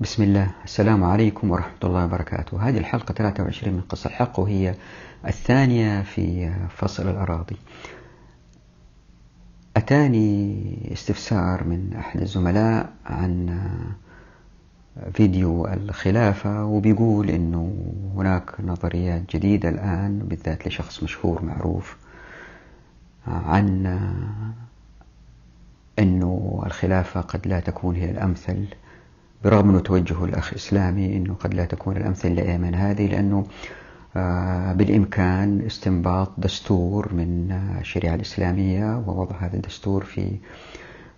بسم الله. السلام عليكم ورحمة الله وبركاته. هذه الحلقة 23 من قصة الحق وهي الثانية في فصل الأراضي. أتاني استفسار من أحد الزملاء عن فيديو الخلافة وبيقول أنه هناك نظريات جديدة الآن بالذات لشخص مشهور معروف عن أنه الخلافة قد لا تكون هي الأمثل. برغم أنه توجه الأخ إسلامي أنه قد لا تكون الأمثل لأيمن هذه لأنه آه، بالإمكان استنباط دستور من الشريعة الإسلامية ووضع هذا الدستور في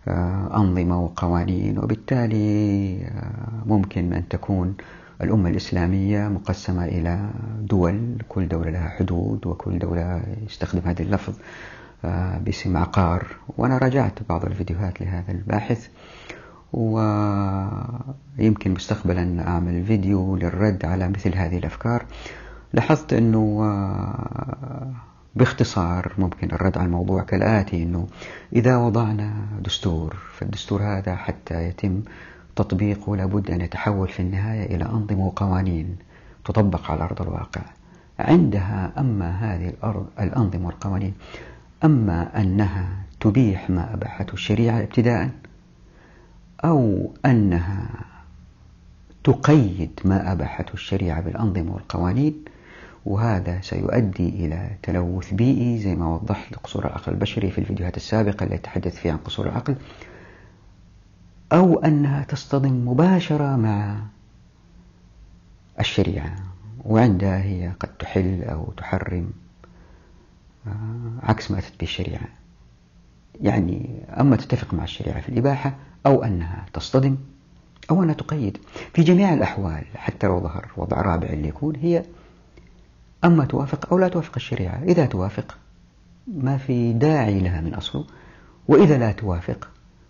آه، أنظمة وقوانين وبالتالي آه، ممكن أن تكون الأمة الإسلامية مقسمة إلى دول كل دولة لها حدود وكل دولة يستخدم هذا اللفظ باسم عقار. وأنا راجعت بعض الفيديوهات لهذا الباحث ويمكن مستقبلا أعمل فيديو للرد على مثل هذه الأفكار. لاحظت أنه باختصار ممكن الرد على الموضوع كالآتي أنه إذا وضعنا دستور فالدستور هذا حتى يتم تطبيقه لابد أن يتحول في النهاية إلى أنظمة وقوانين تطبق على أرض الواقع. عندها أما هذه الأرض الأنظمة والقوانين أما أنها تبيح ما أباحته الشريعة ابتداء أو أنها تقيد ما أباحته الشريعة بالأنظمة والقوانين وهذا سيؤدي إلى تلوث بيئي زي ما وضحت لقصور العقل البشري في الفيديوهات السابقة التي تحدث فيها عن قصور العقل أو أنها تصطدم مباشرة مع الشريعة وعندها هي قد تحل أو تحرم آه، عكس ما تتبي الشريعة. يعني أما تتفق مع الشريعة في الإباحة أو أنها تصطدم أو أنها تقيد. في جميع الأحوال حتى لو ظهر وضع رابع اللي يكون هي أما توافق أو لا توافق الشريعة. إذا توافق ما في داعي لها من أصله وإذا لا توافق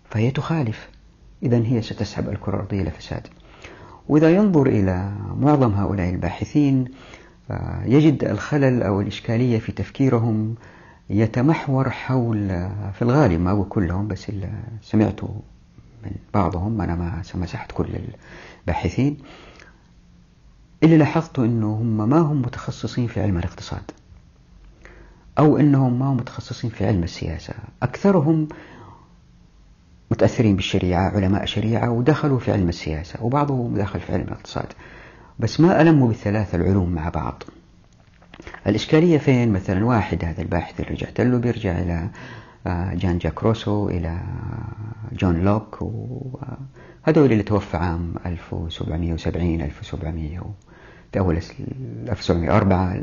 فهي تخالف. إذا هي ستسحب الكرة الأرضية إلى فساد وإذا ينظر إلى معظم هؤلاء الباحثين آه، يجد الخلل أو الإشكالية في تفكيرهم يتمحور حول في الغالب ما هو كلهم بس اللي سمعته بعضهم أنا ما مسحت كل الباحثين اللي لاحظته أنه هم ما هم متخصصين في علم الاقتصاد أو أنهم ما هم متخصصين في علم السياسة. أكثرهم متأثرين بالشريعة علماء شريعة ودخلوا في علم السياسة وبعضهم دخل في علم الاقتصاد. بس ما ألموا بالثلاث العلوم مع بعض. الإشكالية فين؟ مثلا واحد هذا الباحث اللي رجعت له بيرجع إلى جان جاك روسو إلى جون لوك وهذول اللي توفى عام 1770 1700 في أول 1704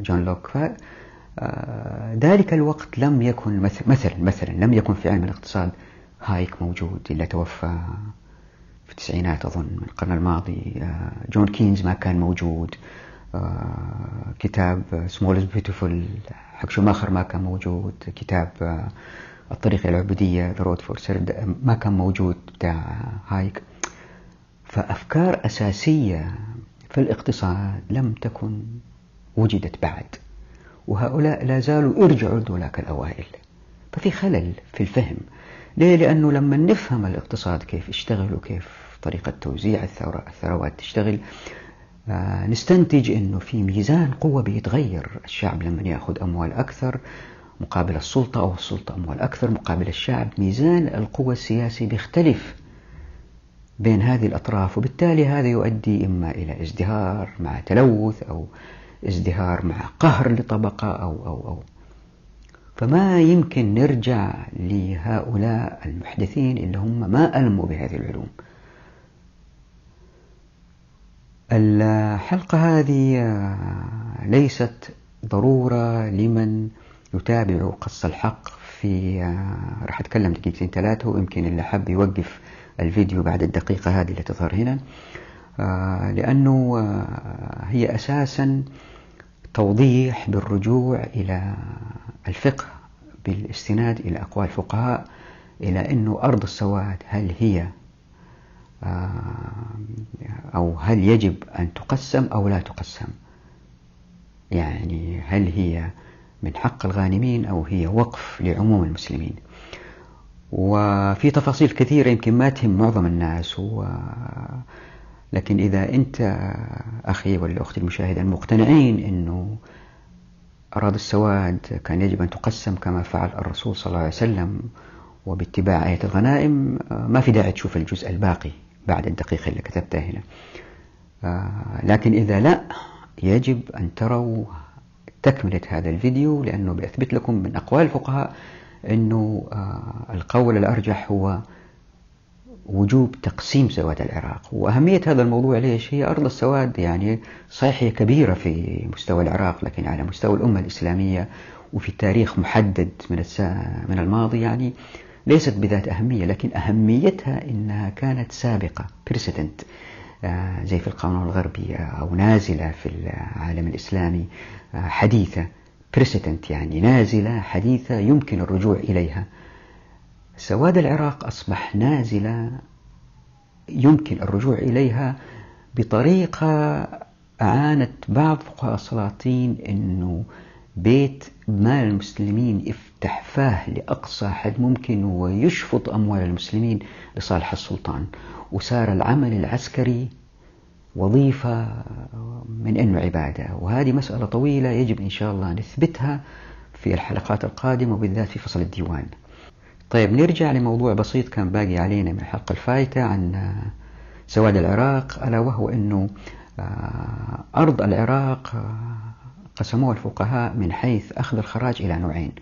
جون لوك. ف آه، ذلك الوقت لم يكن مثلا مثلا لم يكن في علم الاقتصاد هايك موجود إلا توفى في التسعينات أظن من القرن الماضي. آه، جون كينز ما كان موجود. كتاب Small is Beautiful حق شوماخر ما كان موجود. كتاب آه، الطريق العبودية The Road to Serfdom ما كان موجود. بتاع هايك. فأفكار أساسية في الاقتصاد لم تكن وجدت بعد. وهؤلاء لا زالوا يرجعوا لذولاك الأوائل. ففي خلل في الفهم. ليه؟ لأنه لما نفهم الاقتصاد كيف يشتغل وكيف طريقة توزيع الثروات تشتغل آه، نستنتج أنه في ميزان قوة بيتغير. الشعب لما يأخذ أموال أكثر مقابل السلطة أو السلطة أموال أكثر مقابل الشعب ميزان القوة السياسي بيختلف بين هذه الأطراف وبالتالي هذا يؤدي إما إلى ازدهار مع تلوث أو ازدهار مع قهر لطبقة أو أو أو. فما يمكن نرجع لهؤلاء المحدثين اللي هم ما ألموا بهذه العلوم. الحلقة هذه آه، ليست ضرورة لمن يتابع قص الحق في آه، راح أتكلم دقيقتين ثلاثة ويمكن اللي حب يوقف الفيديو بعد الدقيقة هذه اللي تظهر هنا. آه، لأنه هي أساسا توضيح بالرجوع إلى الفقه بالاستناد إلى أقوال الفقهاء إلى أنه أرض السواد هل هي أو هل يجب أن تقسم أو لا تقسم؟ يعني هل هي من حق الغانمين أو هي وقف لعموم المسلمين؟ وفي تفاصيل كثيرة يمكن ما تهم معظم الناس و لكن إذا أنت أخي ولا أختي المشاهدة المقتنعين أنه أراضي السواد كان يجب أن تقسم كما فعل الرسول صلى الله عليه وسلم وباتباع آية الغنائم ما في داعي تشوف الجزء الباقي. بعد الدقيقة اللي كتبتها هنا. لكن إذا لا يجب أن تروا تكملة هذا الفيديو لأنه بيثبت لكم من أقوال الفقهاء أنه القول الأرجح هو وجوب تقسيم سواد العراق. وأهمية هذا الموضوع ليش؟ هي أرض السواد يعني صحيح هي كبيرة في مستوى العراق لكن على مستوى الأمة الإسلامية وفي تاريخ محدد من من الماضي يعني. ليست بذات أهمية لكن أهميتها إنها كانت سابقة. بريسيدنت آه، زي في القانون الغربي أو نازلة في العالم الإسلامي آه، حديثة. بريسيدنت يعني نازلة حديثة يمكن الرجوع إليها. سواد العراق أصبح نازلة يمكن الرجوع إليها بطريقة أعانت بعض فقهاء السلاطين أنه بيت مال المسلمين يفتح فاه لأقصى حد ممكن ويشفط أموال المسلمين لصالح السلطان. وصار العمل العسكري وظيفة من أنه عبادة. وهذه مسألة طويلة يجب إن شاء الله نثبتها في الحلقات القادمة وبالذات في فصل الديوان. طيب نرجع لموضوع بسيط كان باقي علينا من الحلقة الفايتة عن سواد العراق ألا وهو أنه آه، أرض العراق قسموها الفقهاء من حيث أخذ الخراج إلى نوعين.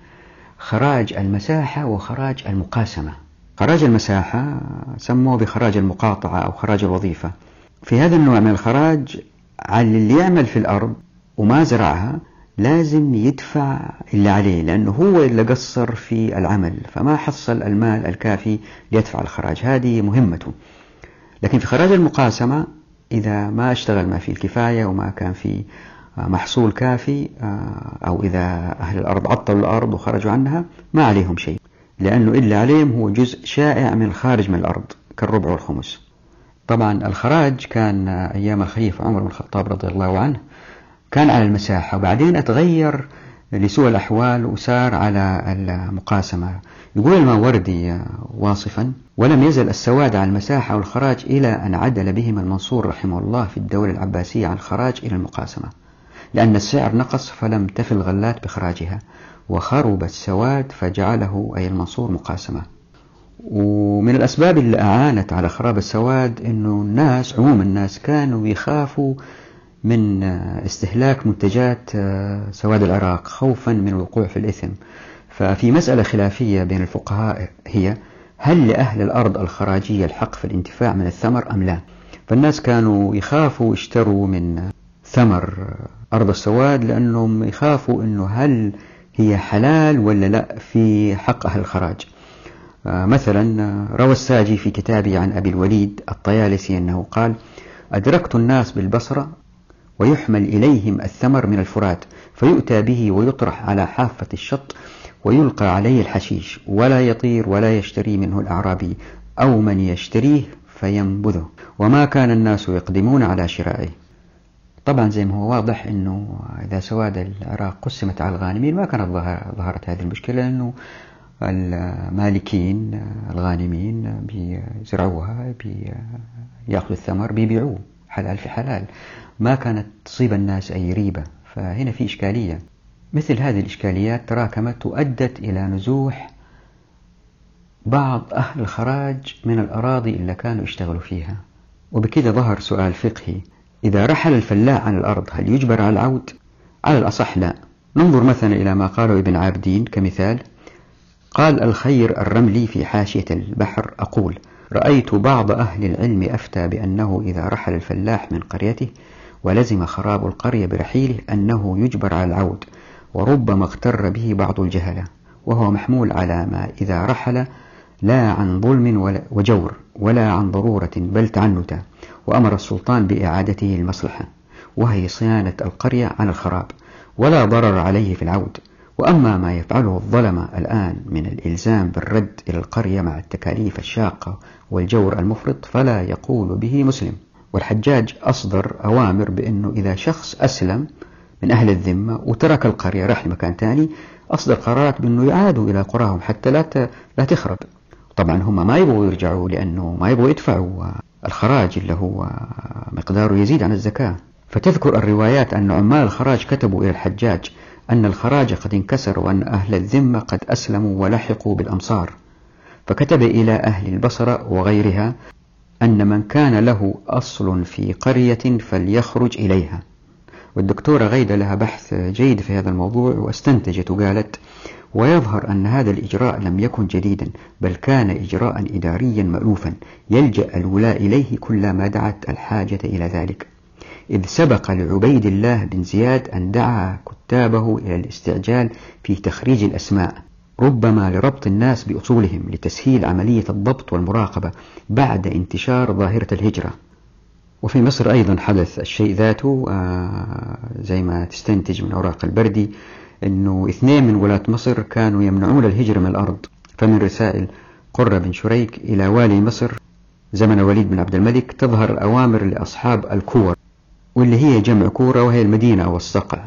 خراج المساحة وخراج المقاسمة. خراج المساحة سموه بخراج المقاطعة أو خراج الوظيفة. في هذا النوع من الخراج على اللي يعمل في الأرض وما زرعها لازم يدفع اللي عليه لأنه هو اللي قصر في العمل فما حصل المال الكافي ليدفع الخراج. هذه مهمته. لكن في خراج المقاسمة إذا ما اشتغل ما فيه الكفاية وما كان في محصول كافي آه، أو إذا أهل الأرض عطلوا الأرض وخرجوا عنها ما عليهم شيء لأنه إلا عليهم هو جزء شائع من الخارج من الأرض كالربع والخمس. طبعا الخراج كان أيام الخليفة عمر بن الخطاب رضي الله عنه كان على المساحة وبعدين أتغير لسوء الأحوال وصار على المقاسمة. يقول الماوردي واصفا ولم يزل السواد على المساحة والخراج إلى أن عدل بهم المنصور رحمه الله في الدولة العباسية عن الخراج إلى المقاسمة. لأن السعر نقص فلم تفي الغلات بإخراجها وخرب السواد فجعله أي المنصور مقاسمة. ومن الأسباب اللي أعانت على خراب السواد أنه الناس عموم الناس كانوا يخافوا من استهلاك منتجات سواد العراق خوفا من الوقوع في الإثم. ففي مسألة خلافية بين الفقهاء هي هل لأهل الأرض الخراجية الحق في الانتفاع من الثمر أم لا؟ فالناس كانوا يخافوا يشتروا من ثمر أرض السواد لأنهم يخافوا أنه هل هي حلال ولا لا في حق أهل الخراج. آه، مثلا آه، روى الساجي في كتابه عن أبي الوليد الطيالسي أنه قال أدركت الناس بالبصرة ويحمل إليهم الثمر من الفرات فيؤتى به ويطرح على حافة الشط ويلقى عليه الحشيش ولا يطير ولا يشتري منه الأعرابي أو من يشتريه فينبذه. وما كان الناس يقدمون على شرائه. طبعا زي ما هو واضح أنه إذا سواد العراق قسمت على الغانمين ما كانت ظهرت هذه المشكلة لأنه المالكين الغانمين بيزرعوها بيأخذوا الثمر بيبيعوه حلال في حلال. ما كانت تصيب الناس أي ريبة. فهنا في إشكالية. مثل هذه الإشكاليات تراكمت وأدت إلى نزوح بعض أهل الخراج من الأراضي اللي كانوا يشتغلوا فيها. وبكذا ظهر سؤال فقهي. إذا رحل الفلاح عن الأرض هل يجبر على العود؟ على الأصح لا. ننظر مثلا إلى ما قاله ابن عابدين كمثال. قال الخير الرملي في حاشية البحر أقول رأيت بعض أهل العلم أفتى بأنه إذا رحل الفلاح من قريته ولزم خراب القرية برحيله أنه يجبر على العود وربما اغتر به بعض الجهلة. وهو محمول على ما إذا رحل لا عن ظلم وجور ولا عن ضرورة بل تعنتا. وأمر السلطان بإعادته المصلحة وهي صيانة القرية عن الخراب ولا ضرر عليه في العود. وأما ما يفعله الظلمة الآن من الإلزام بالرد إلى القرية مع التكاليف الشاقة والجور المفرط فلا يقول به مسلم. والحجاج أصدر أوامر بأنه إذا شخص أسلم من أهل الذمة وترك القرية راح لمكان ثاني أصدر قرارات بأنه يعادوا إلى قراهم حتى لا لا تخرب. طبعا هم ما يبغوا يرجعوا لأنه ما يبغوا يدفعوا. الخراج اللي هو مقداره يزيد عن الزكاة. فتذكر الروايات أن عمال الخراج كتبوا إلى الحجاج أن الخراج قد انكسر وأن أهل الذمة قد أسلموا ولحقوا بالأمصار. فكتب إلى أهل البصرة وغيرها أن من كان له أصل في قرية فليخرج إليها. والدكتورة غيدة لها بحث جيد في هذا الموضوع واستنتجت وقالت ويظهر أن هذا الإجراء لم يكن جديدا بل كان إجراء إداريا مألوفا يلجأ الولاء إليه كلما دعت الحاجة إلى ذلك. إذ سبق لعبيد الله بن زياد أن دعا كتابه إلى الاستعجال في تخريج الأسماء ربما لربط الناس بأصولهم لتسهيل عملية الضبط والمراقبة بعد انتشار ظاهرة الهجرة. وفي مصر أيضا حدث الشيء ذاته آه، زي ما تستنتج من أوراق البردي أنه اثنين من ولاة مصر كانوا يمنعون الهجرة من الأرض. فمن رسائل قرة بن شريك إلى والي مصر زمن وليد بن عبد الملك تظهر أوامر لأصحاب الكور واللي هي جمع كورة وهي المدينة أو الصقع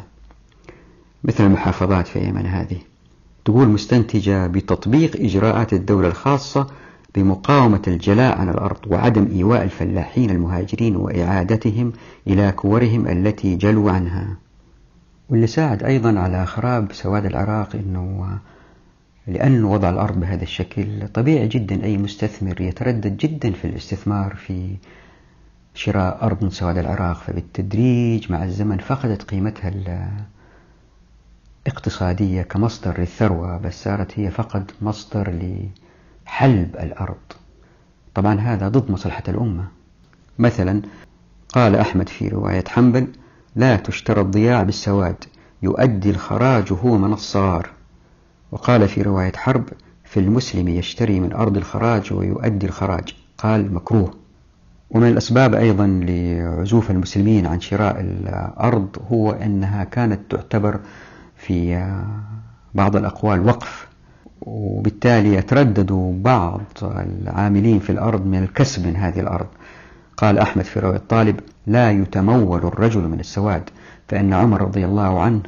مثل المحافظات في يمن هذه. تقول مستنتجة بتطبيق إجراءات الدولة الخاصة بمقاومة الجلاء عن الأرض وعدم إيواء الفلاحين المهاجرين وإعادتهم إلى كورهم التي جلوا عنها. واللي ساعد أيضا على خراب سواد العراق أنه لأن وضع الأرض بهذا الشكل طبيعي جدا. أي مستثمر يتردد جدا في الاستثمار في شراء أرض من سواد العراق. فبالتدريج مع الزمن فقدت قيمتها الاقتصادية كمصدر للثروة بس صارت هي فقط مصدر لحلب الأرض. طبعا هذا ضد مصلحة الأمة. مثلا قال أحمد في رواية حنبل لا تشترى الضياع بالسواد يؤدي الخراج هو من الصغار. وقال في رواية حرب في المسلم يشتري من أرض الخراج ويؤدي الخراج. قال مكروه. ومن الأسباب أيضا لعزوف المسلمين عن شراء الأرض هو أنها كانت تعتبر في بعض الأقوال وقف. وبالتالي يتردد بعض العاملين في الأرض من الكسب من هذه الأرض. قال أحمد في رواية الطالب لا يتمول الرجل من السواد فإن عمر رضي الله عنه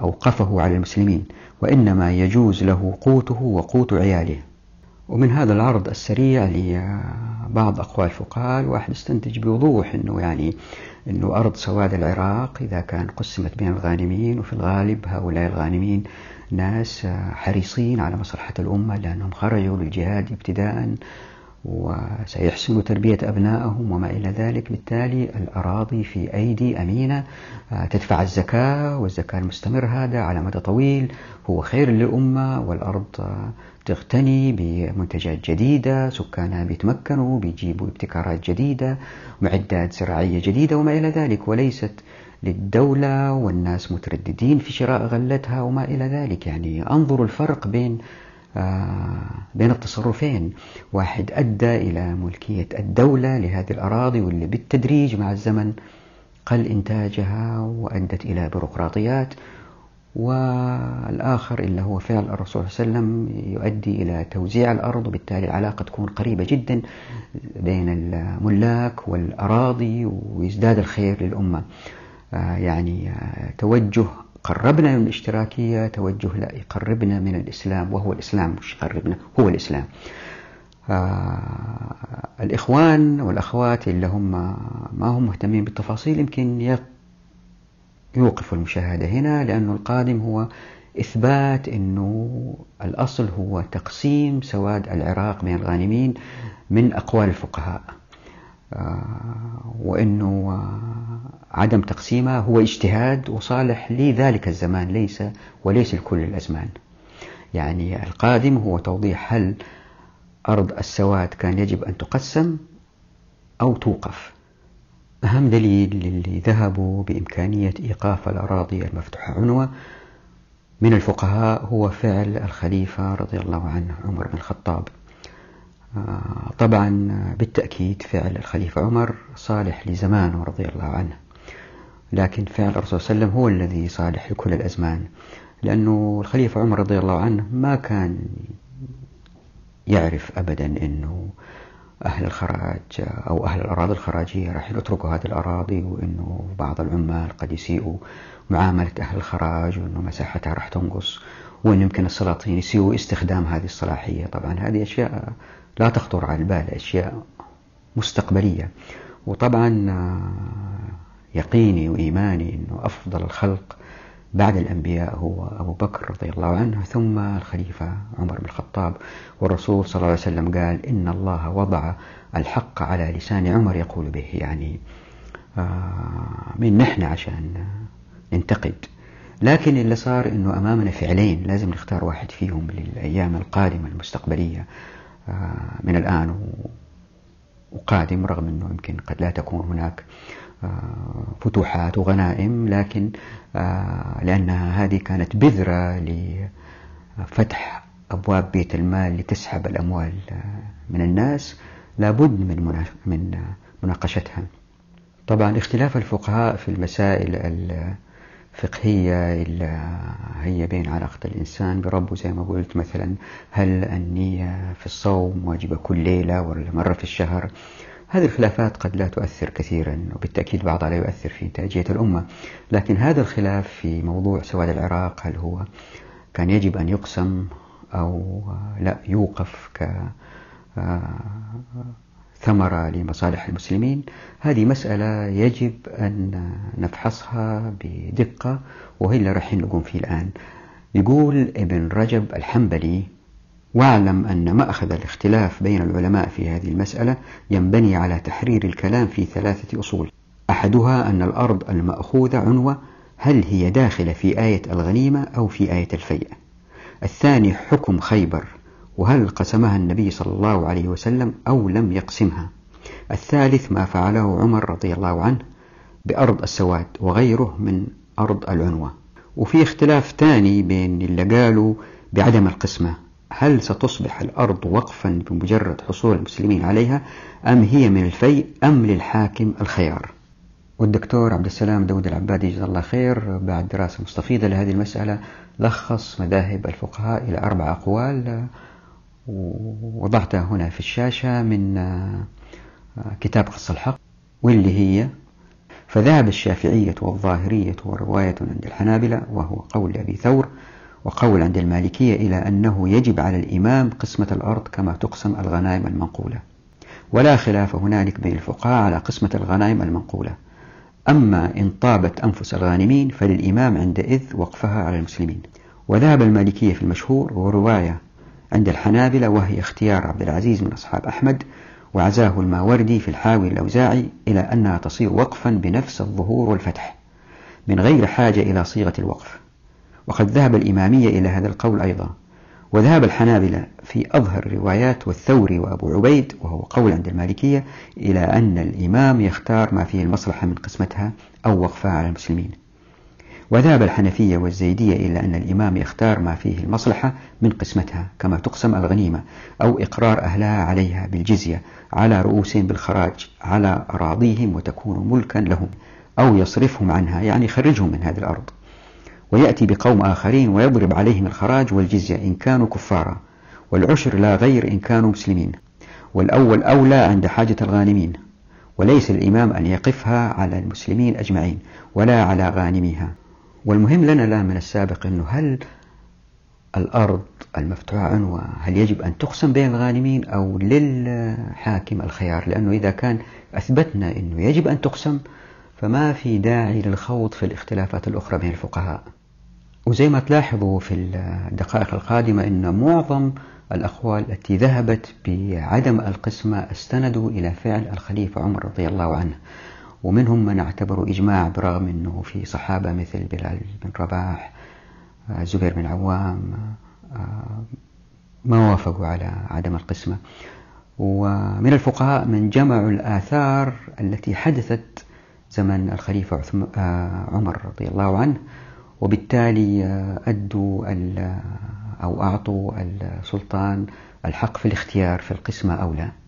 أوقفه على المسلمين وإنما يجوز له قوته وقوت عياله. ومن هذا العرض السريع لبعض أقوال الفقهاء الواحد استنتج بوضوح أنه يعني أنه أرض سواد العراق إذا كان قسمت بين الغانمين وفي الغالب هؤلاء الغانمين ناس حريصين على مصلحة الأمة لأنهم خرجوا للجهاد ابتداء وسيحسنوا تربية أبنائهم وما إلى ذلك. بالتالي الأراضي في أيدي أمينة آه، تدفع الزكاة والزكاة المستمر هذا على مدى طويل هو خير للأمة والأرض آه، تغتني بمنتجات جديدة سكانها بيتمكنوا بيجيبوا ابتكارات جديدة معدات زراعية جديدة وما إلى ذلك. وليست للدولة والناس مترددين في شراء غلتها وما إلى ذلك. يعني انظروا الفرق بين بين التصرفين. واحد أدى إلى ملكية الدولة لهذه الأراضي واللي بالتدريج مع الزمن قل إنتاجها وأدت إلى بيروقراطيات. والآخر اللي هو فعل الرسول صلى الله عليه وسلم يؤدي إلى توزيع الأرض وبالتالي العلاقة تكون قريبة جدا بين الملاك والأراضي ويزداد الخير للأمة. آه، يعني آه، توجه قربنا من الاشتراكية توجه لا يقربنا من الإسلام وهو الإسلام مش يقربنا هو الإسلام. آه الإخوان والأخوات اللي هم ما هم مهتمين بالتفاصيل يمكن يوقفوا المشاهدة هنا لأنه القادم هو إثبات أنه الأصل هو تقسيم سواد العراق بين الغانمين من أقوال الفقهاء. وأنه عدم تقسيمها هو اجتهاد وصالح لذلك الزمان ليس وليس لكل الأزمان. يعني القادم هو توضيح هل أرض السواد كان يجب أن تقسم أو توقف. أهم دليل للي ذهبوا بإمكانية إيقاف الأراضي المفتوحة عنوة من الفقهاء هو فعل الخليفة رضي الله عنه عمر بن الخطاب. آه، طبعا بالتأكيد فعل الخليفة عمر صالح لزمانه رضي الله عنه. لكن فعل الرسول صلى الله عليه وسلم هو الذي صالح لكل الأزمان. لأنه الخليفة عمر رضي الله عنه ما كان يعرف أبدا أنه أهل الخراج أو أهل الأراضي الخراجية راح يتركوا هذه الأراضي وأنه بعض العمال قد يسيئوا معاملة أهل الخراج وأنه مساحتها راح تنقص وأن يمكن السلاطين يسيئوا استخدام هذه الصلاحية. طبعا هذه أشياء لا تخطر على البال أشياء مستقبلية. وطبعا يقيني وإيماني أنه أفضل الخلق بعد الأنبياء هو أبو بكر رضي الله عنه ثم الخليفة عمر بن الخطاب. والرسول صلى الله عليه وسلم قال إن الله وضع الحق على لسان عمر. يقول به يعني من نحن عشان ننتقد. لكن اللي صار إنه أمامنا فعلين لازم نختار واحد فيهم للأيام القادمة المستقبلية. من الآن وقادم رغم إنه يمكن قد لا تكون هناك فتوحات وغنائم لكن لانها هذه كانت بذرة لفتح أبواب بيت المال لتسحب الأموال من الناس لابد من من مناقشتها. طبعا اختلاف الفقهاء في المسائل الفقهية اللي هي بين علاقة الإنسان بربه زي ما قلت مثلا هل النية في الصوم واجبة كل ليلة ولا مرة في الشهر؟ هذه الخلافات قد لا تؤثر كثيرا وبالتأكيد بعضها لا يؤثر في إنتاجية الأمة. لكن هذا الخلاف في موضوع سواد العراق هل هو كان يجب أن يقسم أو لا يوقف ك ثمرة لمصالح المسلمين. هذه مسألة يجب أن نفحصها بدقة وهي اللي راح نقوم فيه الآن. يقول ابن رجب الحنبلي واعلم أن مأخذ الاختلاف بين العلماء في هذه المسألة ينبني على تحرير الكلام في ثلاثة أصول. أحدها أن الأرض المأخوذة عنوة هل هي داخلة في آية الغنيمة أو في آية الفيء؟ الثاني حكم خيبر وهل قسمها النبي صلى الله عليه وسلم أو لم يقسمها؟ الثالث ما فعله عمر رضي الله عنه بأرض السواد وغيره من أرض العنوة. وفي اختلاف ثاني بين اللي قالوا بعدم القسمة هل ستصبح الأرض وقفا بمجرد حصول المسلمين عليها أم هي من الفيء أم للحاكم الخيار؟ والدكتور عبد السلام داود العبادي جزاه الله خير بعد دراسة مستفيضة لهذه المسألة لخص مذاهب الفقهاء إلى أربع أقوال. ووضعتها هنا في الشاشة من كتاب قص الحق واللي هي فذهب الشافعية والظاهرية ورواية عند الحنابلة وهو قول أبي ثور وقول عند المالكية إلى أنه يجب على الإمام قسمة الأرض كما تقسم الغنائم المنقولة. ولا خلاف هنالك بين الفقهاء على قسمة الغنائم المنقولة. أما إن طابت أنفس الغانمين فللإمام عندئذ وقفها على المسلمين. وذهب المالكية في المشهور ورواية عند الحنابلة وهي اختيار عبد العزيز من أصحاب أحمد وعزاه الماوردي في الحاوي الأوزاعي إلى أنها تصير وقفا بنفس الظهور والفتح من غير حاجة إلى صيغة الوقف. وقد ذهب الإمامية إلى هذا القول أيضا. وذهب الحنابلة في أظهر الروايات والثوري وأبو عبيد وهو قول عند المالكية إلى أن الإمام يختار ما فيه المصلحة من قسمتها أو وقفها على المسلمين. وذهب الحنفية والزيدية إلى أن الإمام يختار ما فيه المصلحة من قسمتها كما تقسم الغنيمة أو إقرار أهلها عليها بالجزية على رؤوسهم بالخراج على أراضيهم وتكون ملكا لهم أو يصرفهم عنها يعني يخرجهم من هذه الأرض. ويأتي بقوم آخرين ويضرب عليهم الخراج والجزية إن كانوا كفارا. والعشر لا غير إن كانوا مسلمين. والأول أولى عند حاجة الغانمين. وليس الإمام أن يقفها على المسلمين أجمعين ولا على غانميها. والمهم لنا الآن من السابق أنه هل الأرض المفتوحة عنوة هل يجب أن تقسم بين الغانمين أو للحاكم الخيار؟ لأنه إذا كان أثبتنا أنه يجب أن تقسم فما في داعي للخوض في الاختلافات الأخرى بين الفقهاء. وزي ما تلاحظوا في الدقائق القادمة أن معظم الأقوال التي ذهبت بعدم القسمة استندوا إلى فعل الخليفة عمر رضي الله عنه. ومنهم من اعتبروا إجماع برغم أنه في صحابة مثل بلال بن رباح آه، زبير بن عوام آه، ما وافقوا على عدم القسمة. ومن الفقهاء من جمعوا الآثار التي حدثت زمن الخليفة آه، عمر رضي الله عنه وبالتالي أدوا أو أعطوا السلطان الحق في الاختيار في القسمة أو لا.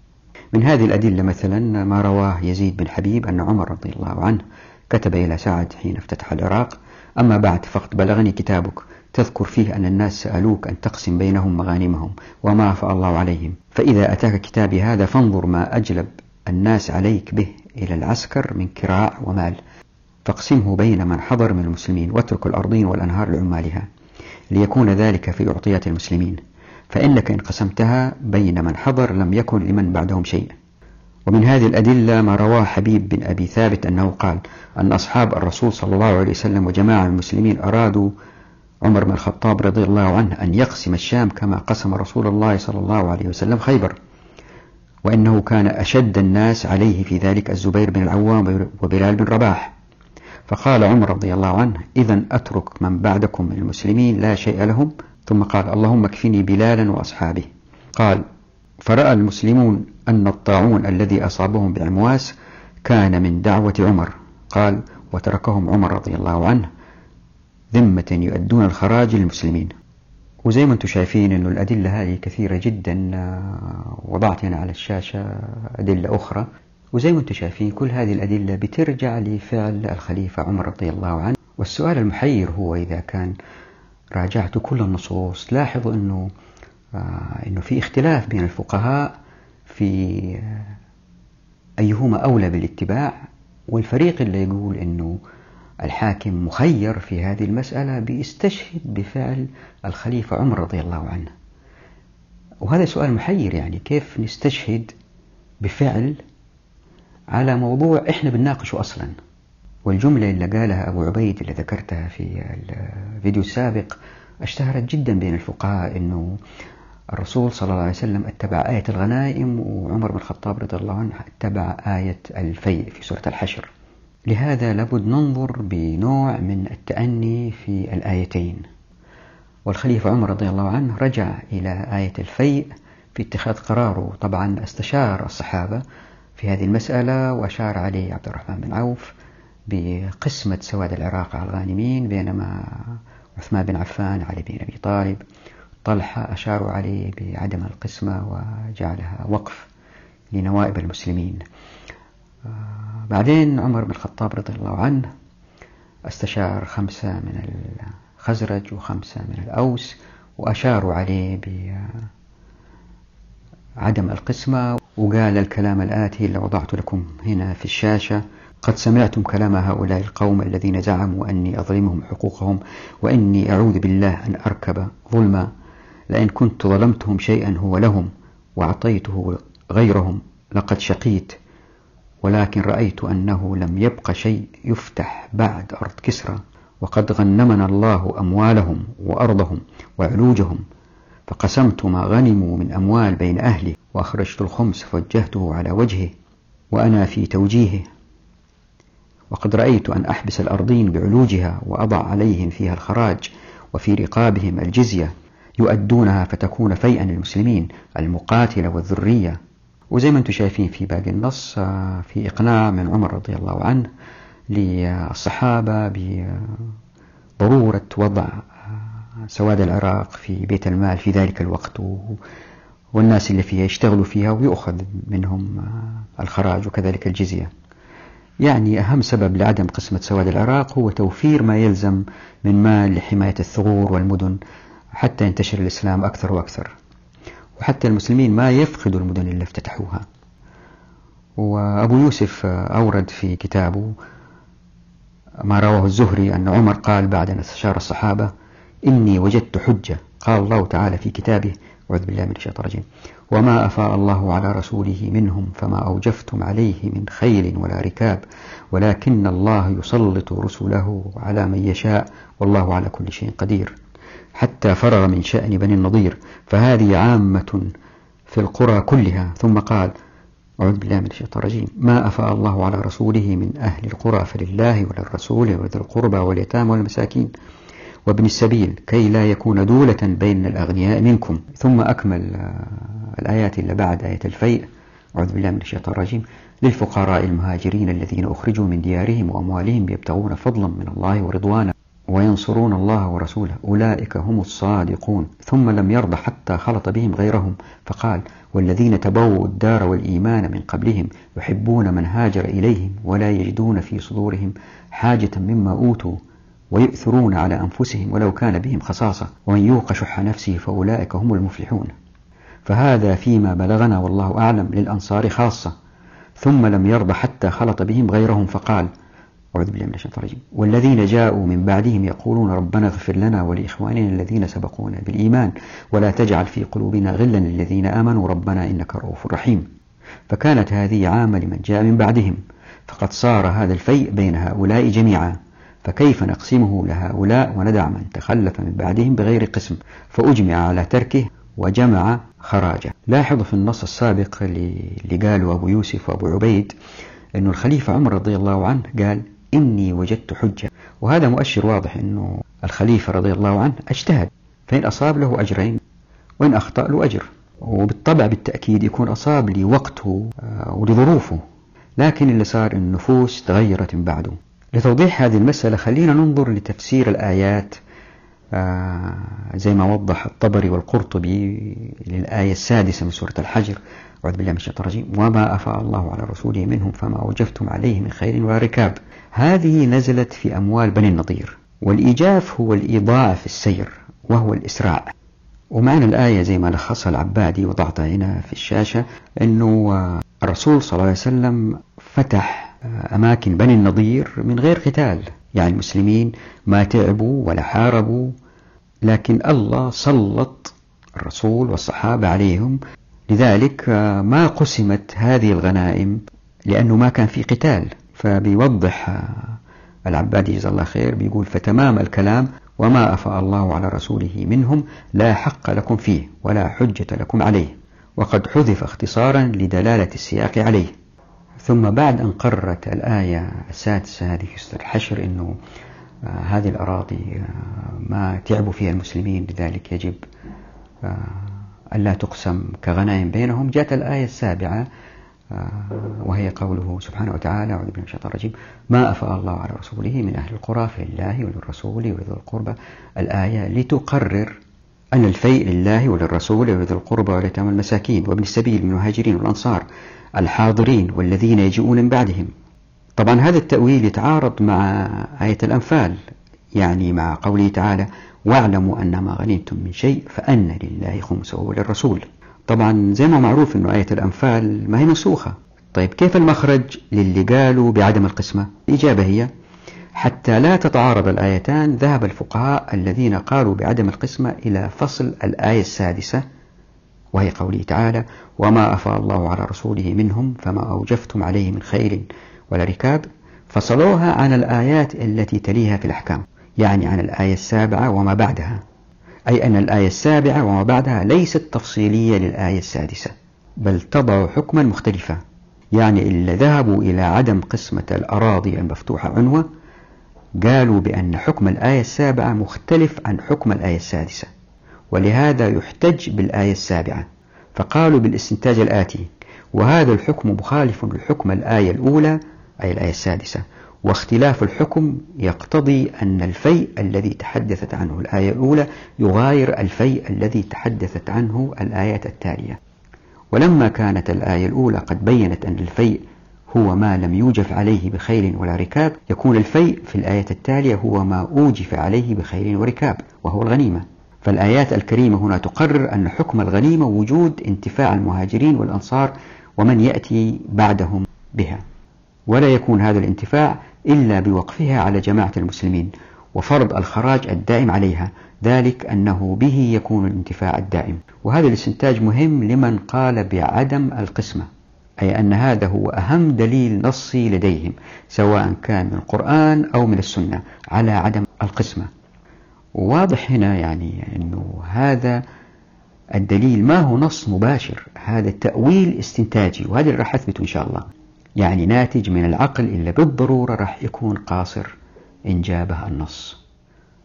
من هذه الأدلة مثلا ما رواه يزيد بن حبيب أن عمر رضي الله عنه كتب إلى سعد حين افتتح العراق أما بعد فقد بلغني كتابك تذكر فيه أن الناس سألوك أن تقسم بينهم مغانمهم وما أفاء الله عليهم. فإذا أتاك كتابي هذا فانظر ما أجلب الناس عليك به إلى العسكر من كراع ومال. فاقسمه بين من حضر من المسلمين واترك الأرضين والأنهار لعمالها ليكون ذلك في أعطيات المسلمين. فإنك إن قسمتها بين من حضر لم يكن لمن بعدهم شيء ومن هذه الأدلة ما رواه حبيب بن أبي ثابت أنه قال أن أصحاب الرسول صلى الله عليه وسلم وجماعة المسلمين أرادوا عمر بن الخطاب رضي الله عنه أن يقسم الشام كما قسم رسول الله صلى الله عليه وسلم خيبر وإنه كان أشد الناس عليه في ذلك الزبير بن العوام وبلال بن رباح. فقال عمر رضي الله عنه إذا أترك من بعدكم من المسلمين لا شيء لهم ثم قال اللهم اكفني بلالا وأصحابه. قال فرأى المسلمون أن الطاعون الذي أصابهم بعمواس كان من دعوة عمر. قال وتركهم عمر رضي الله عنه ذمة يؤدون الخراج للمسلمين. وزي ما أنتم شايفين إنه الأدلة هذه كثيرة جدا وضعت هنا على الشاشة أدلة أخرى. وزي ما أنتم شايفين كل هذه الأدلة بترجع لفعل الخليفة عمر رضي الله عنه. والسؤال المحير هو إذا كان راجعت كل النصوص. لاحظوا أنه آه، أنه في اختلاف بين الفقهاء في آه، أيهما أولى بالاتباع والفريق اللي يقول أنه الحاكم مخير في هذه المسألة بيستشهد بفعل الخليفة عمر رضي الله عنه. وهذا سؤال محير يعني كيف نستشهد بفعل على موضوع إحنا بنناقشه أصلا؟ والجملة اللي قالها أبو عبيد اللي ذكرتها في الفيديو السابق اشتهرت جدا بين الفقهاء أنه الرسول صلى الله عليه وسلم اتبع آية الغنائم وعمر بن الخطاب رضي الله عنه اتبع آية الفيء في سورة الحشر. لهذا لابد ننظر بنوع من التأني في الآيتين. والخليفة عمر رضي الله عنه رجع إلى آية الفيء في اتخاذ قراره. طبعا استشار الصحابة في هذه المسألة وأشار عليه عبد الرحمن بن عوف. بقسمة سواد العراق على الغانمين بينما عثمان بن عفان علي بن أبي طالب طلحة أشاروا عليه بعدم القسمة وجعلها وقف لنوائب المسلمين. آه، بعدين عمر بن الخطاب رضي الله عنه استشار خمسة من الخزرج وخمسة من الأوس وأشاروا عليه بعدم القسمة وقال الكلام الآتي اللي وضعت لكم هنا في الشاشة. قد سمعتم كلام هؤلاء القوم الذين زعموا أني أظلمهم حقوقهم وإني أعوذ بالله أن أركب ظلما. لئن كنت ظلمتهم شيئا هو لهم وأعطيته غيرهم لقد شقيت. ولكن رأيت أنه لم يبق شيء يفتح بعد أرض كسرى. وقد غنمنا الله أموالهم وأرضهم وعلوجهم. فقسمت ما غنموا من أموال بين أهلي. وأخرجت الخمس فوجهته على وجهه. وأنا في توجيهه. وقد رأيت أن أحبس الأرضين بعلوجها وأضع عليهم فيها الخراج وفي رقابهم الجزية يؤدونها فتكون فيئا للمسلمين المقاتلة والذرية. وزي ما أنتم شايفين في باقي النص آه، في إقناع من عمر رضي الله عنه للصحابة بضرورة وضع آه، سواد العراق في بيت المال في ذلك الوقت والناس اللي فيها يشتغلوا فيها ويؤخذ منهم آه، الخراج وكذلك الجزية. يعني أهم سبب لعدم قسمة سواد العراق هو توفير ما يلزم من مال لحماية الثغور والمدن حتى ينتشر الإسلام أكثر وأكثر. وحتى المسلمين ما يفقدوا المدن اللي افتتحوها. وأبو يوسف أورد في كتابه ما رواه الزهري أن عمر قال بعد أن استشار الصحابة إني وجدت حجة. قال الله تعالى في كتابه أعوذ بالله من الشيطان الرجيم. وما أفاء الله على رسوله منهم فما أوجفتم عليه من خيل ولا ركاب ولكن الله يسلط رسله على من يشاء والله على كل شيء قدير. حتى فرغ من شأن بني النضير فهذه عامة في القرى كلها. ثم قال أعوذ بالله من الشيطان الرجيم. ما أفاء الله على رسوله من أهل القرى فلله وللرسول ولذي القربى واليتامى والمساكين وابن السبيل كي لا يكون دولة بين الأغنياء منكم. ثم أكمل الآيات اللي بعد آية الفيء أعوذ بالله من الشيطان الرجيم. للفقراء المهاجرين الذين أخرجوا من ديارهم وأموالهم يبتغون فضلا من الله ورضوانا وينصرون الله ورسوله. أولئك هم الصادقون. ثم لم يرض حتى خلط بهم غيرهم. فقال والذين تبووا الدار والإيمان من قبلهم يحبون من هاجر إليهم ولا يجدون في صدورهم حاجة مما أوتوا ويؤثرون على أنفسهم ولو كان بهم خصاصة. ومن يوق شح نفسه فأولئك هم المفلحون. فهذا فيما بلغنا والله أعلم للأنصار خاصة. ثم لم يرضى حتى خلط بهم غيرهم فقال أعوذ بالله من الشيطان الرجيم. والذين جاءوا من بعدهم يقولون ربنا اغفر لنا ولإخواننا الذين سبقونا بالإيمان ولا تجعل في قلوبنا غلا للذين آمنوا. ربنا إنك رؤوف رحيم. فكانت هذه عامة لمن جاء من بعدهم فقد صار هذا الفيء بين هؤلاء جميعا. فكيف نقسمه لهؤلاء وندع من تخلف من بعدهم بغير قسم؟ فأجمع على تركه وجمع خراجه لاحظوا في النص السابق اللي قاله أبو يوسف وأبو عبيد أنه الخليفة عمر رضي الله عنه قال إني وجدت حجة. وهذا مؤشر واضح أنه الخليفة رضي الله عنه أجتهد. فإن أصاب له أجرين وإن أخطأ له أجر. وبالطبع بالتأكيد يكون أصاب لوقته آه، ولظروفه. لكن اللي صار النفوس تغيرت من بعده. لتوضيح هذه المسألة خلينا ننظر لتفسير الآيات زي ما وضح الطبري والقرطبي للآية السادسة من سورة الحجر. أعوذ بالله من الشيطان الرجيم. وما أفاء الله على رسوله منهم فما أوجفتم عليه من خير ولا ركاب. هذه نزلت في أموال بني النضير. والإيجاف هو الإيضاع في السير وهو الإسراع ومعنى الآية زي ما لخصها العبادي وضعتها هنا في الشاشة أنه الرسول صلى الله عليه وسلم فتح أماكن بني النضير من غير قتال. يعني المسلمين ما تعبوا ولا حاربوا لكن الله سلط الرسول والصحابة عليهم. لذلك ما قسمت هذه الغنائم لأنه ما كان في قتال. فبيوضح العبادي جزاه الله خير بيقول فتمام الكلام وما أفاء الله على رسوله منهم لا حق لكم فيه ولا حجة لكم عليه وقد حذف اختصارا لدلالة السياق عليه. ثم بعد أن قررت الآية السادسة هذه في سورة الحشر أنه آه هذه الأراضي آه ما تعبوا فيها المسلمين لذلك يجب آه ألا تقسم كغنائم بينهم. جاءت الآية السابعة وهي قوله سبحانه وتعالى أعوذ بالله من الشيطان الرجيم ما أفاء الله على رسوله من أهل القرى فلله وللرسول ولذي القربى. الآية لتقرر أن الفيء لله وللرسول ولذي القربى واليتامى المساكين وابن السبيل من المهاجرين والأنصار الحاضرين والذين يجيئون من بعدهم. طبعا هذا التأويل يتعارض مع آية الأنفال يعني مع قوله تعالى واعلموا أن ما غنمتم من شيء فأن لله خمسه وللرسول. طبعا زي ما معروف أنه آية الأنفال ما هي منسوخة. طيب كيف المخرج للي قالوا بعدم القسمة؟ الإجابة هي حتى لا تتعارض الآيتان ذهب الفقهاء الذين قالوا بعدم القسمة إلى فصل الآية السادسة وهي قوله تعالى وما أفاء الله على رسوله منهم فما أوجفتم عليه من خير ولا ركاب فصلوها عن الآيات التي تليها في الأحكام يعني عن الآية السابعة وما بعدها. أي أن الآية السابعة وما بعدها ليست تفصيلية للآية السادسة بل تضع حكما مختلفا يعني اللي ذهبوا إلى عدم قسمة الأراضي المفتوحة عنوة قالوا بأن حكم الآية السابعة مختلف عن حكم الآية السادسة ولهذا يحتج بالآية السابعة فقالوا بالإستنتاج الآتي وهذا الحكم مخالف لحكم الآية الأولى أي الآية السادسة واختلاف الحكم يقتضي أن الفيء الذي تحدثت عنه الآية الأولى يغاير الفيء الذي تحدثت عنه الآيات التالية ولما كانت الآية الأولى قد بينت أن الفيء هو ما لم يوجف عليه بخيل ولا ركاب. يكون الفيء في الآية التالية هو ما أوجف عليه بخيل وركاب وهو الغنيمة. فالآيات الكريمة هنا تقرر أن حكم الغنيمة وجود انتفاع المهاجرين والأنصار ومن يأتي بعدهم بها. ولا يكون هذا الانتفاع إلا بوقفها على جماعة المسلمين وفرض الخراج الدائم عليها ذلك أنه به يكون الانتفاع الدائم. وهذا الاستنتاج مهم لمن قال بعدم القسمة. أي أن هذا هو أهم دليل نصي لديهم سواء كان من القرآن أو من السنة على عدم القسمة. وواضح هنا يعني أنه هذا الدليل ما هو نص مباشر هذا تأويل استنتاجي وهذا اللي راح أثبته إن شاء الله. يعني ناتج من العقل إلا بالضرورة راح يكون قاصر إن جابه النص.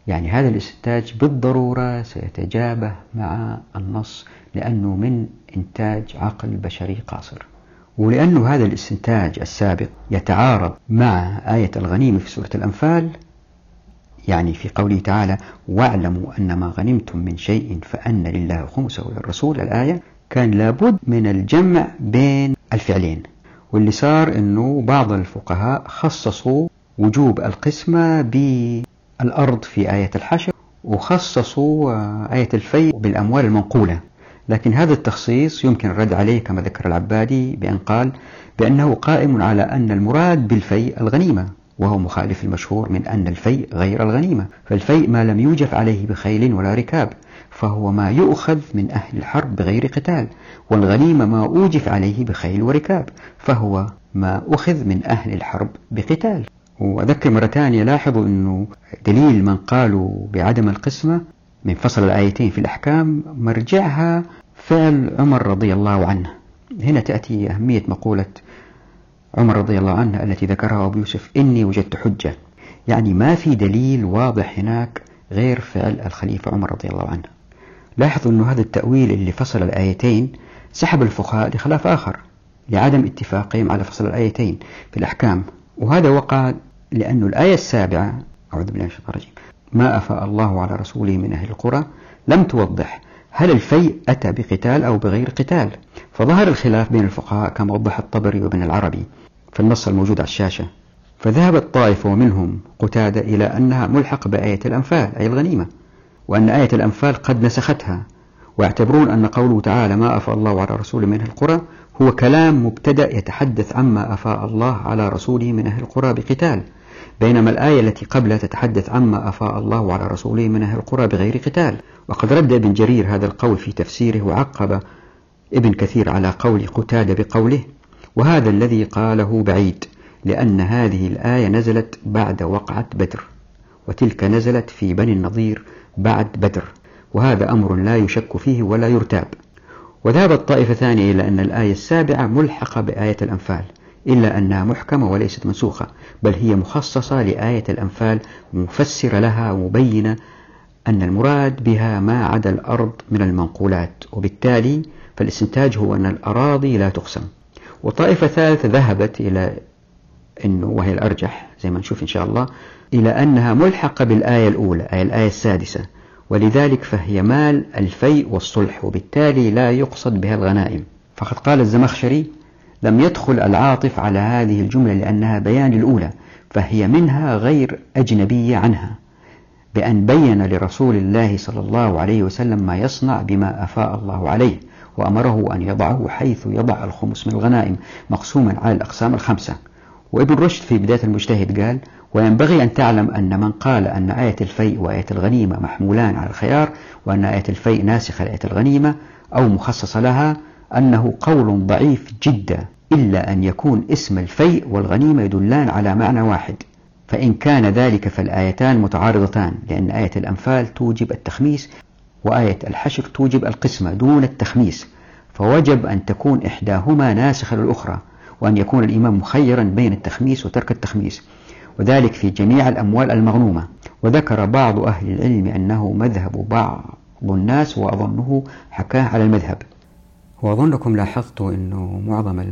يعني هذا الاستنتاج بالضرورة سيتجابه مع النص لأنه من إنتاج عقل بشري قاصر. ولأنه هذا الاستنتاج السابق يتعارض مع آية الغنيمة في سورة الأنفال يعني في قوله تعالى واعلموا أن ما غنمتم من شيء فأن لله خمسه وللرسول الآية كان لابد من الجمع بين الفعلين. واللي صار أنه بعض الفقهاء خصصوا وجوب القسمة بالأرض في آية الحشر وخصصوا آية الفيء بالأموال المنقولة. لكن هذا التخصيص يمكن الرد عليه كما ذكر العبادي بأن قال بأنه قائم على أن المراد بالفيء الغنيمة وهو مخالف المشهور من أن الفيء غير الغنيمة فالفيء ما لم يوجف عليه بخيل ولا ركاب فهو ما يؤخذ من أهل الحرب بغير قتال والغنيمة ما أوجف عليه بخيل وركاب فهو ما أخذ من أهل الحرب بقتال. وأذكر مرة ثانية لاحظوا أنه دليل من قالوا بعدم القسمة من فصل الآيتين في الأحكام مرجعها فعل عمر رضي الله عنه. هنا تأتي أهمية مقولة عمر رضي الله عنه التي ذكرها أبو يوسف إني وجدت حجة. يعني ما في دليل واضح هناك غير فعل الخليفة عمر رضي الله عنه. لاحظوا أن هذا التأويل اللي فصل الآيتين سحب الفقهاء لخلاف آخر لعدم اتفاقهم على فصل الآيتين في الأحكام. وهذا وقع لأن الآية السابعة أعوذ بالله من الشيطان الرجيم ما أفاء الله على رسوله من أهل القرى لم توضح هل الفيء أتى بقتال أو بغير قتال. فظهر الخلاف بين الفقهاء كما وضح الطبري وابن العربي في النص الموجود على الشاشة. فذهبت طائفة ومنهم قتادة إلى أنها ملحق بآية الأنفال أي الغنيمة وأن آية الأنفال قد نسختها ويعتبرون أن قوله تعالى ما أفاء الله على رسوله من أهل القرى هو كلام مبتدأ يتحدث عما أفاء الله على رسوله من أهل القرى بقتال. بينما الآية التي قبلها تتحدث عما أفاء الله على رسوله من أهل القرى بغير قتال. وقد رد ابن جرير هذا القول في تفسيره وعقب ابن كثير على قول قتادة بقوله وهذا الذي قاله بعيد لأن هذه الآية نزلت بعد وقعة بدر وتلك نزلت في بني النضير بعد بدر وهذا أمر لا يشك فيه ولا يرتاب. وذهبت طائفة ثانية إلى أن الآية السابعة ملحقة بآية الأنفال. إلا أنها محكمة وليست منسوخة بل هي مخصصة لآية الأنفال مفسرة لها ومبينة أن المراد بها ما عدا الأرض من المنقولات. وبالتالي فالاستنتاج هو أن الأراضي لا تقسم. وطائفة ثالثة ذهبت إلى أنه وهي الأرجح زي ما نشوف إن شاء الله إلى أنها ملحقة بالآية الأولى أي الآية السادسة. ولذلك فهي مال الفيء والصلح وبالتالي لا يقصد بها الغنائم. فقد قال الزمخشري لم يدخل العاطف على هذه الجملة لأنها بيان الأولى فهي منها غير أجنبية عنها بأن بين لرسول الله صلى الله عليه وسلم ما يصنع بما أفاء الله عليه وأمره أن يضعه حيث يضع الخمس من الغنائم مقسوما على الأقسام الخمسة. وابن رشد في بداية المجتهد قال وينبغي أن تعلم أن من قال أن آية الفيء وآية الغنيمة محمولان على الخيار وأن آية الفيء ناسخة لآية الغنيمة أو مخصصة لها أنه قول ضعيف جدا إلا أن يكون اسم الفيء والغنيمة يدلان على معنى واحد. فإن كان ذلك فالآيتان متعارضتان لأن آية الأنفال توجب التخميس وآية الحشر توجب القسمة دون التخميس. فوجب أن تكون إحداهما ناسخة للأخرى وأن يكون الإمام مخيرا بين التخميس وترك التخميس. وذلك في جميع الأموال المغنومة. وذكر بعض أهل العلم أنه مذهب بعض الناس وأظنه حكاه على المذهب. وأظنكم لاحظتوا أنه معظم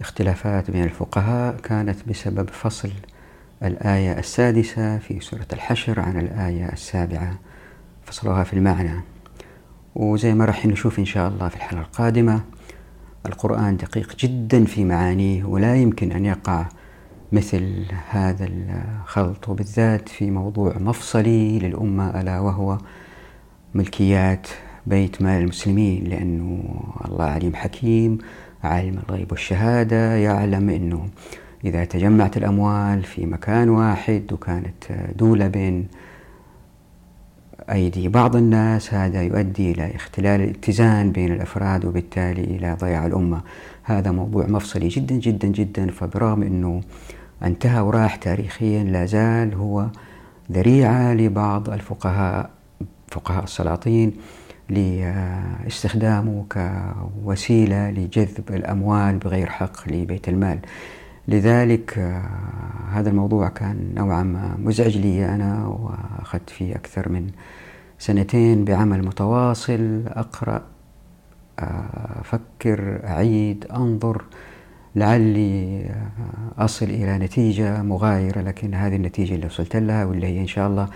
الاختلافات بين الفقهاء كانت بسبب فصل الآية السادسة في سورة الحشر عن الآية السابعة. فصلها في المعنى. وزي ما راح نشوف إن شاء الله في الحلقة القادمة القرآن دقيق جدا في معانيه ولا يمكن أن يقع مثل هذا الخلط. وبالذات في موضوع مفصلي للأمة ألا وهو ملكيات بيت مال المسلمين لأنه الله عليم حكيم عالم الغيب والشهادة يعلم أنه إذا تجمعت الأموال في مكان واحد وكانت دولة بين أيدي بعض الناس هذا يؤدي إلى اختلال الاتزان بين الأفراد وبالتالي إلى ضياع الأمة. هذا موضوع مفصلي جدا جدا جدا فبرغم أنه انتهى وراح تاريخيا لا زال هو ذريعة لبعض الفقهاء فقهاء السلاطين لاستخدامه كوسيلة لجذب الأموال بغير حق لبيت المال. لذلك آه، هذا الموضوع كان نوعا ما مزعج لي أنا وأخذت فيه أكثر من سنتين بعمل متواصل. أقرأ آه، أفكر أعيد أنظر لعلي آه، أصل إلى نتيجة مغايرة لكن هذه النتيجة اللي وصلت لها واللي هي إن شاء الله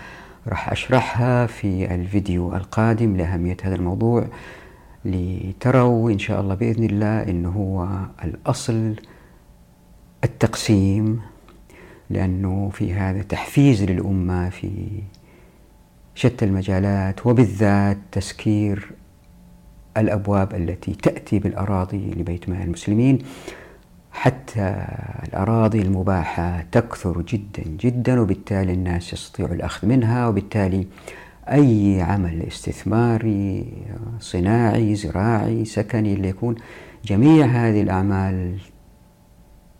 راح أشرحها في الفيديو القادم لأهمية هذا الموضوع لتروا إن شاء الله بإذن الله إنه هو الأصل التقسيم لأنه في هذا تحفيز للأمة في شتى المجالات وبالذات تسكير الأبواب التي تأتي بالأراضي لبيت مال المسلمين. حتى الأراضي المباحة تكثر جدا جدا وبالتالي الناس يستطيعوا الأخذ منها وبالتالي أي عمل استثماري صناعي زراعي سكني اللي يكون جميع هذه الأعمال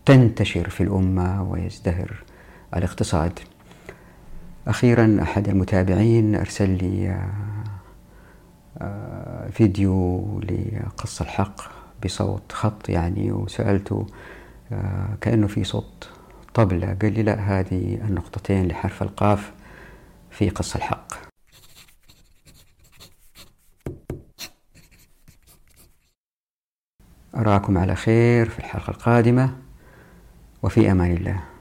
تنتشر في الأمة ويزدهر الاقتصاد. أخيرا أحد المتابعين أرسل لي آه، فيديو لقص الحق. بصوت خط يعني وسألته آه، كأنه في صوت. طبلة قال لي لا هذه النقطتين لحرف القاف في قص الحق. أراكم على خير في الحلقة القادمة وفي أمان الله.